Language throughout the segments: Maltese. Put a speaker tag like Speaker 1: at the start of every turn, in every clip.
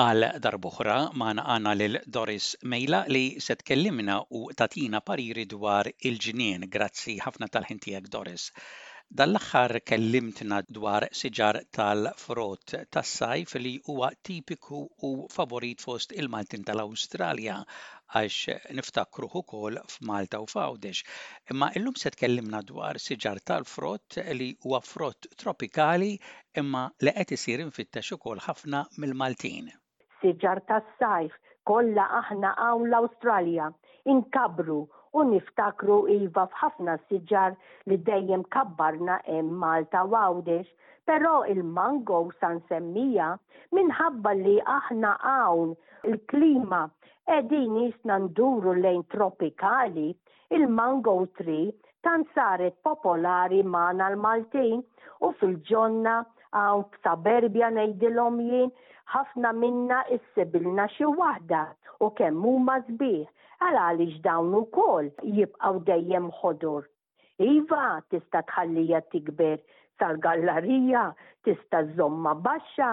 Speaker 1: Għal darb'oħra magħna għandna lil Doris Mejla li se tkellimna u tagħtina pariri dwar il-ġnien. Grazzi ħafna tal-ħin tiegħek Doris. Dan l-aħħar kellimtna dwar siġar tal-frott tas-sajf li huwa tipiku u favorit fost il-Maltin tal-Awstralja għax niftakruh ukoll f'Malta u f'Għawdex. Imma illum se tkellimna dwar siġar tal-frott li huwa frott tropikali imma li qed isir imfittex ukoll ħafna mill-Maltin.
Speaker 2: Siġar tas-sajf, kollha aħna hawn l-Awstralja nkabbru u niftakru iva f'ħafna siġar li dejjem kabbarna hemm Malta u Għawdex, però il-mango sa nsemmija minħabba li aħna hawn il-klima qegħdin qisna nduru lejn tropikali, Il-mango tree tant saret popolari magħna l-Maltin u fil-ġonna hawn f'Saberbja ngħidilhom jien ħafna minna issibilna xi waħda u kemm huma sbieħ, ara għaliex dawn ukoll jibqgħu dejjem ħodur. Iva tista' tħallija tikber sal-gallarija, tista' żżommha baxxa,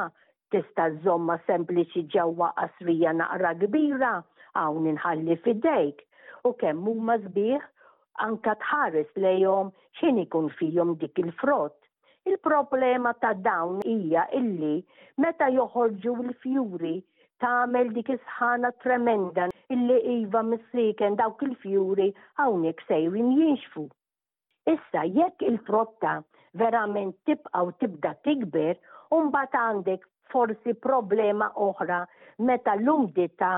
Speaker 2: Tista' żżommha sempliċi ġewwa qasrija naqra kbira, hawn inħalli f'idejk, u kemm huma sbieħ anke tħares lejhom x'ħin ikun fihom dik il-frott. Il-problema ta' dawn hija illi meta joħorġu l-fjuri tagħmel dik is-sħana tremenda illi iva missieken dawk il-fjuri hawnhekk sejrin jinxfu. Issa jekk il-frotta verament tibqa' u tibda tikber, imbagħad għandek forsi problema oħra meta l-umdità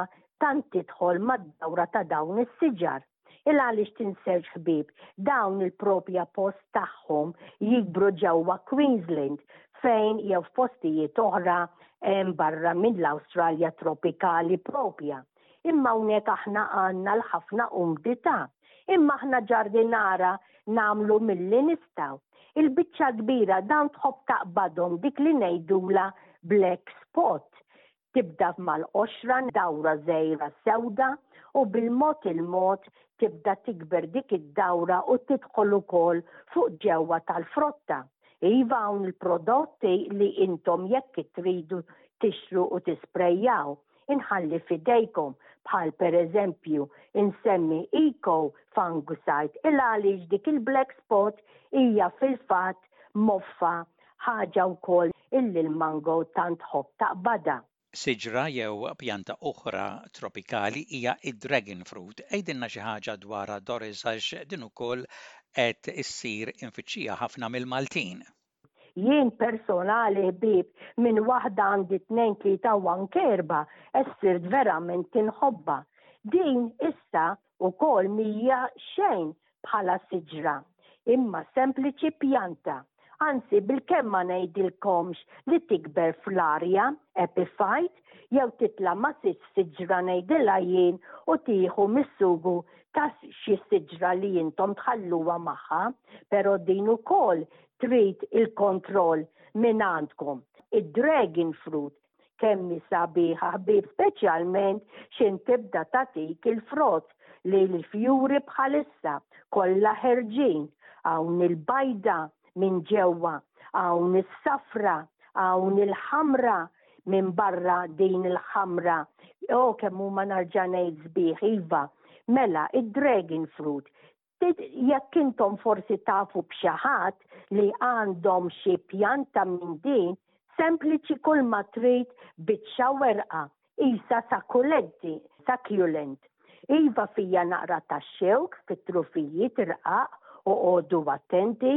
Speaker 2: tant tidħol mad-dawra ta' dawn is-siġar. Il-għaliex tinserx ħbieb, dawn il-propja post tagħhom jikbru ġewwa Queensland fejn jew f'postijiet oħra barra mill-Awstralja tropikali propja. Imma hawnhekk aħna għandna l-ħafna umdità. Imma aħna ġardinara nagħmlu milli nistgħu. Il-biċċa l-kbira dawn tħobb taqbadhom dik li ngħidulha black spot. Tibda mal-qoxra dawra żgħira sewda u bil-mod il-mod tibda tikber dik id-dawra u tidħol ukoll fuq ġewwa tal-frotta. Iva hawn il-prodotti li intom jekk tridu tixtru u tisprejjaw. inħalli f'idejkom bħal pereżempju insemmi Eco Fungicide il għaliex dik il-black spot hija fil-fatt moffa ħaġa wkoll illi l-mango tant tħobb taqbadha.
Speaker 1: Siġra jew pjanta oħra tropikali hija d-dragon fruit. Għidilna xi ħaġa dwarha Doris għax din ukoll qed issir infittxija ħafna mill-Maltin.
Speaker 2: Jien personali ħbieb minn waħda għandi tnejn tlieta u anke erbgħa għax sirt verament inħobbha. Din issa wkoll mhija xejn bħala siġra, imma sempliċi pjanta. Anzi bilkemm ma ngħidilkomx li tikber fl-arja, epiphyte, jew titla' ma' siġra ngħidilha jien u tieħu mis-sugu tas xi siġra li intom tħalluha magħha, però din ukoll trid il-kontroll minn għandkom. Id-dragon fruit kemm hi sabiħa ħbieb speċjalment xejn tibda tagħtik il-frott li l-fjuri bħalissa kollha ħerġin hawn il-bajda minn ġewwa, hawn is-safra, hawn il-ħamra, minn barra din il-ħamra, o kemm huma narġa' ngħid sbieħ, iva, mela id-dragon fruit, jekk intom forsi tafu b'xi ħadd li għandhom xi pjanta minn din, sempliċi kulma trid biċċa werqa qisha sakkulenti, succulent. Iva fija naqra ta' xewk fit-trufijiet rqaq u qogħodu attenti.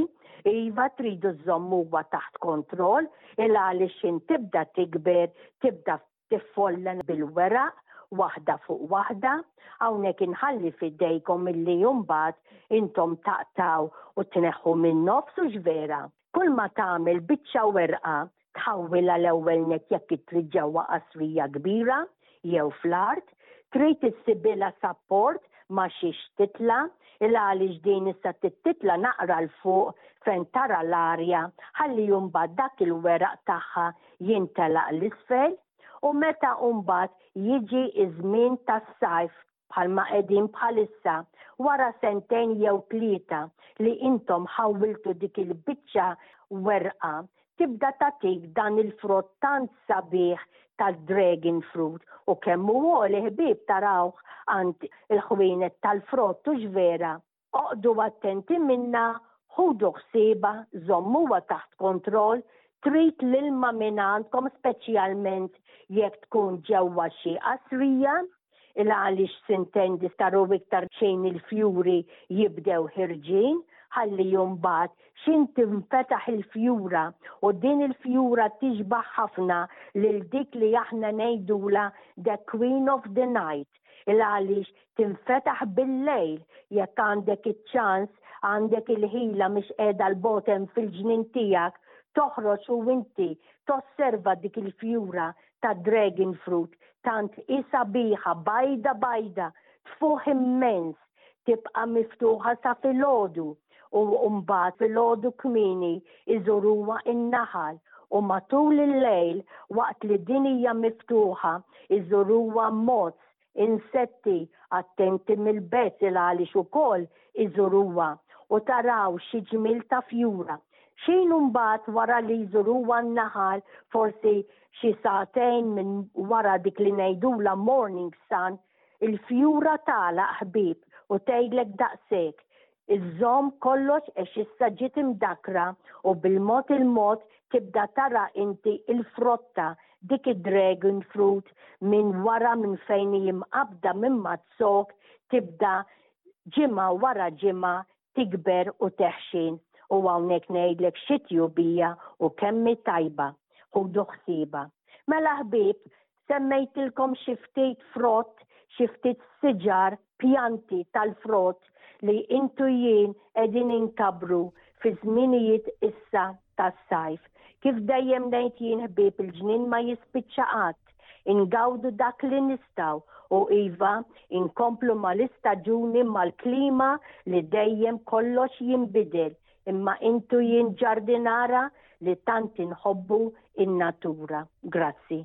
Speaker 2: Iva tridu żżommuha taħt kontroll il għaliex xin tibda tikber, tibda tiffollen bil-weraq waħda fuq waħda. Hawnhekk inħalli f'idejkom illi mbagħad intom taqtgħu u tneħħu min-nofs hux vera? Kulma tagħmel biċċa werqa tħawwilha l-ewwel nett jekk trid ġewwa qasrija kbira jew fl-art, trid issibilha sapport ma' xiex titla', il-għaliex din issa trid titla' naqra 'l fuq fejn tara l-arja ħalli mbagħad dak il-weraq tagħha jintelaq 'l isfel u meta mbagħad jiġi ż-żmien tas-sajf bħalma qegħdin bħalissa, wara sentejn jew tlieta li intom ħawwiltu dik il-biċċa werqa, tibda tagħtik dan il-frott tant sabiħ tad-dragon fruit u kemm hu għoli ħbieb tarawh għand il-ħwienet tal-frott hux vera? Oqgħdu attenti minnha, ħudu ħsiebha, żommuha taħt kontroll, trid l-ilma mingħandkom speċjalment jekk tkun ġewwa xi qasrija, il-għaliex sintendi saru iktar xejn il-fjuri jibdew ħirġin, ħalli mbagħad x'in tinfetaħ il-fjura u din il-fjura tixbaħ ħafna lil dik li aħna ngħidulha the queen of the night. il għaliex tinfetaħ bil-lejl jekk għandek iċ-ċans għandek il-ħila mhix qiegħda l bogħod hemm fil-ġnien tiegħek toħroġ u inti tosserva dik il-fjura ta' dragon fruit tant hi sabiħa bajda bajda tfuħ immens tibqa' miftuħa sa filgħodu u mbagħad filgħodu kmieni jżuruha n-naħal u matul il-lejl waqt li din hija miftuħa jżuruha mozz, insetti, attenti mill-besil għaliex ukoll iżuruha u taraw xi ġmiel ta' fjura. X'ħin mbagħad wara li jżuruha n-naħal forsi xi sagħtejn minn wara dik li ngħidulha morning sun Il-fjura tagħlaq ħbieb u tgħidlek daqshekk, iżżomm kollox għax issa ġiet imdakkra u bil-mod il-mod tibda tara inti l-frotta, dik id-dragon fruit minn wara minn fejn hi mqabbda minn mazzok tibda ġimgħa wara ġimgħa tikber u teħxi u hawnhekk ngħidlek xi tjubija u kemm hi tajba. Ħudu ħsiebha. Mela ħbieb, semmejtilkom xi ftit frott, xi ftit siġar, pjanti tal-frott li intu jien qegħdin inkabru fi żminijiet issa tas-sajf. Kif dejjem ngħid jien ħbieb il-ġnien ma jispiċċa qatt. fil-post, ingawdu dak li nistgħu u iva, inkomplu mal-istaġuni mal-klima li dejjem kollox jinbidel imma intu jien ġardinara li tant inħobbu in-natura. Grazzi.